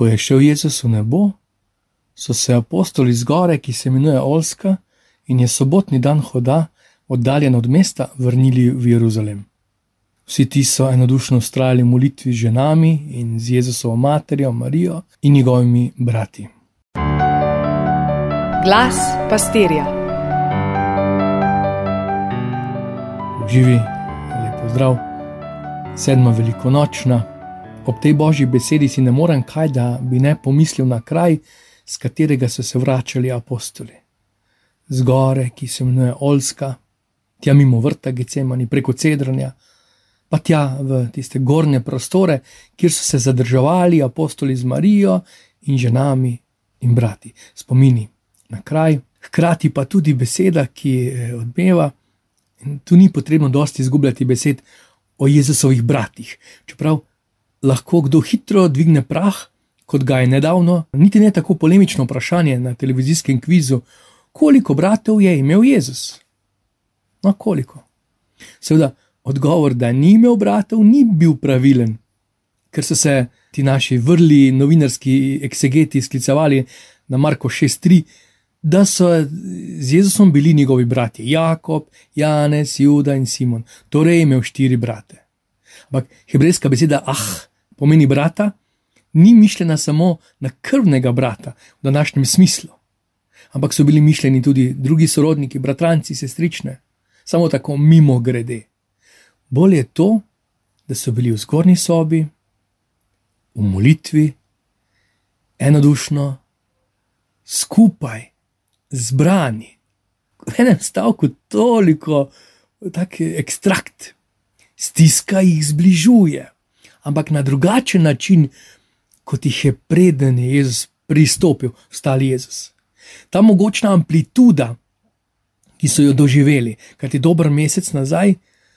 Ko je šel Jezus v nebo, so se apostoli z gore, ki se imenuje Olska, in je sobotni dan hoda, oddaljen od mesta, vrnili v Jeruzalem. Vsi ti so enodušno ustrajali v molitvi z ženami in z Jezusovo materjo Marijo in njegovimi brati. Glas pastirja. Živi, lepo zdrav, sedma velikonočna. Ob tej božji besedi si ne morem kaj, da bi ne pomislil na kraj, z katerega so se vračali apostoli. Zgore, ki se imenuje Olska, tja mimo vrta Gecemani, preko Cedranja, pa tja v tiste gornje prostore, kjer so se zadrževali apostoli z Marijo in ženami in brati. Spomini na kraj, hkrati pa tudi beseda, ki odmeva. In tu ni potrebno dosti izgubljati besed o Jezusovih bratih. Čeprav lahko kdo hitro dvigne prah, kot ga je nedavno, niti ne tako polemično vprašanje na televizijskem kvizu, koliko bratov je imel Jezus. No, koliko? Seveda, odgovor, da ni imel bratov, ni bil pravilen, ker so se ti naši vrli novinarski eksegeti sklicevali na Marko 6:3, da so z Jezusom bili njegovi bratje Jakob, Janez, Juda in Simon, torej imel štiri brate. Ampak hebrejska beseda ah pomeni brata, ni mišljena samo na krvnega brata v današnjem smislu, ampak so bili mišljeni tudi drugi sorodniki, bratranci, sestrične, samo tako mimo grede. Bolje je to, da so bili v zgornji sobi, v molitvi, enodušno, skupaj, zbrani. V enem stavku toliko, tako ekstrakt, stiska jih zbližuje, ampak na drugačen način, kot jih je preden je Jezus pristopil, stali Jezus. Ta mogočna amplituda, ki so jo doživeli, kajti dober mesec nazaj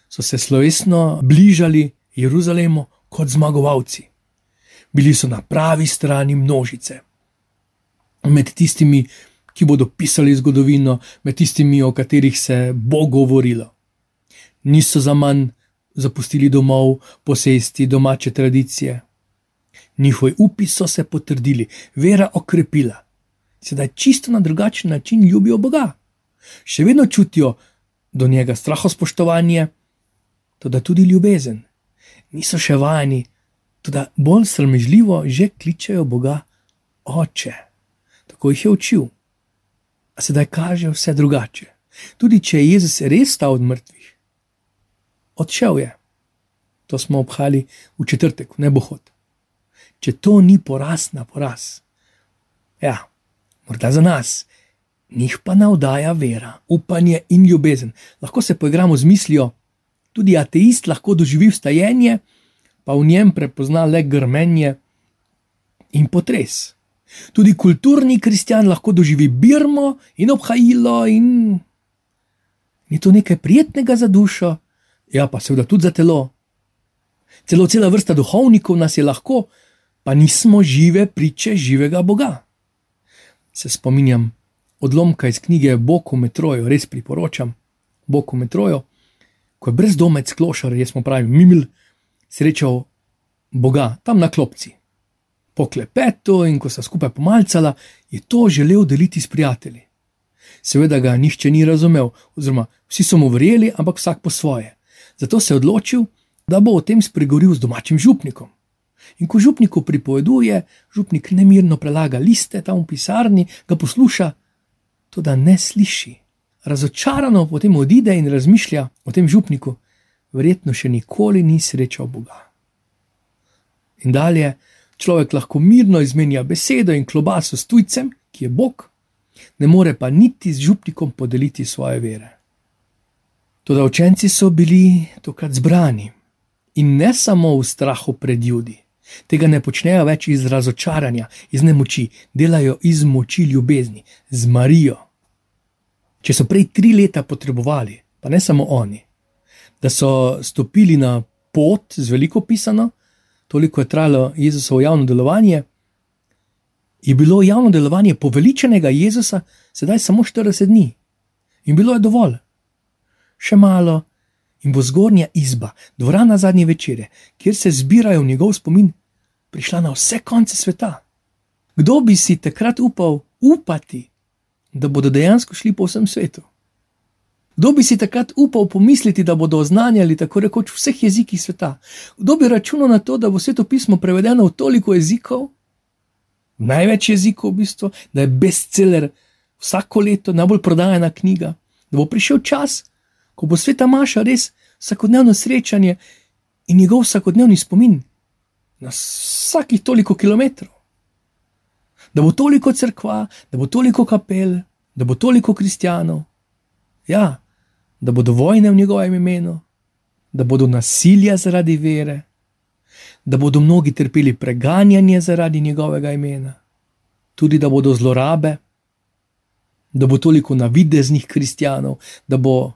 so se slovesno bližali Jeruzalemu kot zmagovalci. Bili so na pravi strani množice. Med tistimi, ki bodo pisali zgodovino, med tistimi, o katerih se bo govorilo. Niso za manj zapustili domov, posesti domače tradicije. Njihovi upi so se potrdili, vera okrepila, sedaj čisto na drugačen način ljubijo Boga. Še vedno čutijo do njega strahospoštovanje, tudi tudi ljubezen. Niso še vajeni, tudi bolj sramežljivo že kličejo Boga Oče. Tako jih je učil. A sedaj kaže vse drugače. Tudi če je Jezus res stal od mrtvih, odšel je. To smo obhali v četrtek, v nebohod. Če to ni poraz na poraz, ja, morda za nas, njih pa navdaja vera, upanje in ljubezen. Lahko se poigramo z mislijo, tudi ateist lahko doživi vstajenje, pa v njem prepozna le grmenje in potres. Tudi kulturni kristjan lahko doživi birmo in obhajilo, in je to nekaj prijetnega za dušo, ja, pa seveda tudi za telo. Celo cela vrsta duhovnikov nas je lahko, pa nismo žive priče živega Boga. Se spominjam odlomka iz knjige Boku metrojo, res priporočam Boku metrojo, ko je brezdomec klošar, jaz smo pravi, mimil, srečal Boga tam na klopci. Po klepetu in ko sta skupaj pomalcala, je to želel deliti s prijatelji. Seveda ga nihče ni razumel, oziroma vsi so mu verjeli, ampak vsak po svoje. Zato se je odločil, da bo o tem spregovoril z domačim župnikom. In ko župniku pripoveduje, župnik nemirno prelaga liste tam v pisarni, ga posluša, to da ne sliši. Razočarano potem odide in razmišlja o tem župniku, verjetno še nikoli ni srečal Boga. In dalje, človek lahko mirno izmenja besedo in klobaso s tujcem, ki je Bog, ne more pa niti z župnikom podeliti svoje vere. Toda učenci so bili tokrat zbrani in ne samo v strahu pred ljudmi. Tega ne počnejo več iz razočaranja, iz nemoči, delajo iz moči ljubezni, z Marijo. Če so prej tri leta potrebovali, pa ne samo oni, da so stopili na pot z veliko pisano, toliko je trajalo Jezusovo javno delovanje, je bilo javno delovanje poveličenega Jezusa sedaj samo 40 dni in bilo je dovolj še malo in bo zgornja izba, dvorana zadnje večere, kjer se zbirajo v njegov spomin, prišla na vse konce sveta. Kdo bi si takrat upal upati, da bodo dejansko šli po vsem svetu? Kdo bi si takrat upal pomisliti, da bodo oznanjali tako rekoč v vseh jezikih sveta? Kdo bi računal na to, da bo sveto pismo prevedeno v toliko jezikov, največ jezikov v bistvu, da je bestseller vsako leto najbolj prodajena knjiga, da bo prišel čas, ko bo sveta Maša res vsakodnevno srečanje in njegov vsakodnevni spomin na vsakih toliko kilometrov. Da bo toliko crkva, da bo toliko kapel, da bo toliko kristijanov. Ja, da bodo vojne v njegovem imenu, da bodo nasilja zaradi vere, da bodo mnogi trpeli preganjanje zaradi njegovega imena, tudi da bodo zlorabe, da bo toliko navideznih kristijanov, da bo.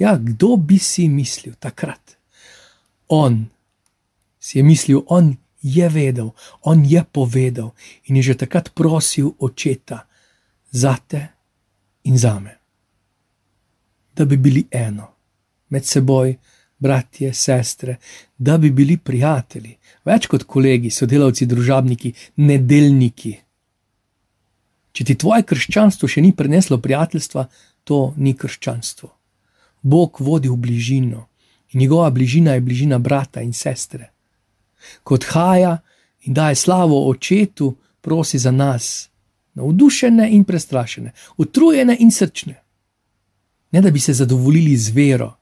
Ja, kdo bi si mislil takrat? On si je mislil, on je vedel, on je povedal in je že takrat prosil očeta za te in za me, da bi bili eno med seboj, bratje, sestre, da bi bili prijatelji, več kot kolegi, sodelavci, družabniki, nedeljniki. Če ti tvoje krščanstvo še ni preneslo prijateljstva, to ni krščanstvo. Bog vodi v bližino in njegova bližina je bližina brata in sestre ko odhaja in daje slavo očetu, prosi za nas, navdušene in prestrašene, utrujene in srčne. Ne da bi se zadovoljili z vero,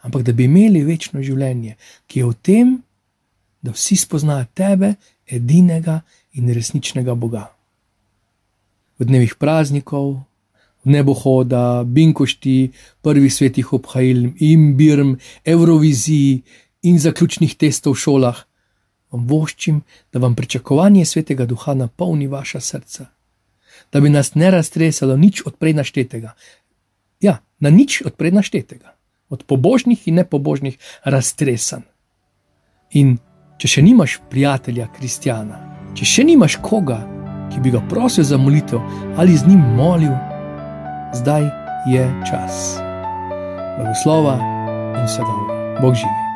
ampak da bi imeli večno življenje, ki je v tem, da vsi spoznajo tebe, edinega in resničnega Boga. V dnevih praznikov, nebohoda, binkošti, prvih svetih obhajil, imbirm, Euroviziji in zaključnih testov v šolah, vam voščim, da vam pričakovanje svetega duha napolni vaša srca, da bi nas ne raztresalo nič od prej naštetega. Ja, na nič od prej naštetega, od pobožnih in nepobožnih raztresan. In če še nimaš prijatelja, kristjana, če še nimaš koga, ki bi ga prosil za molitev ali z njim molil, zdaj je čas. Blagoslova in sadova, Bog živi.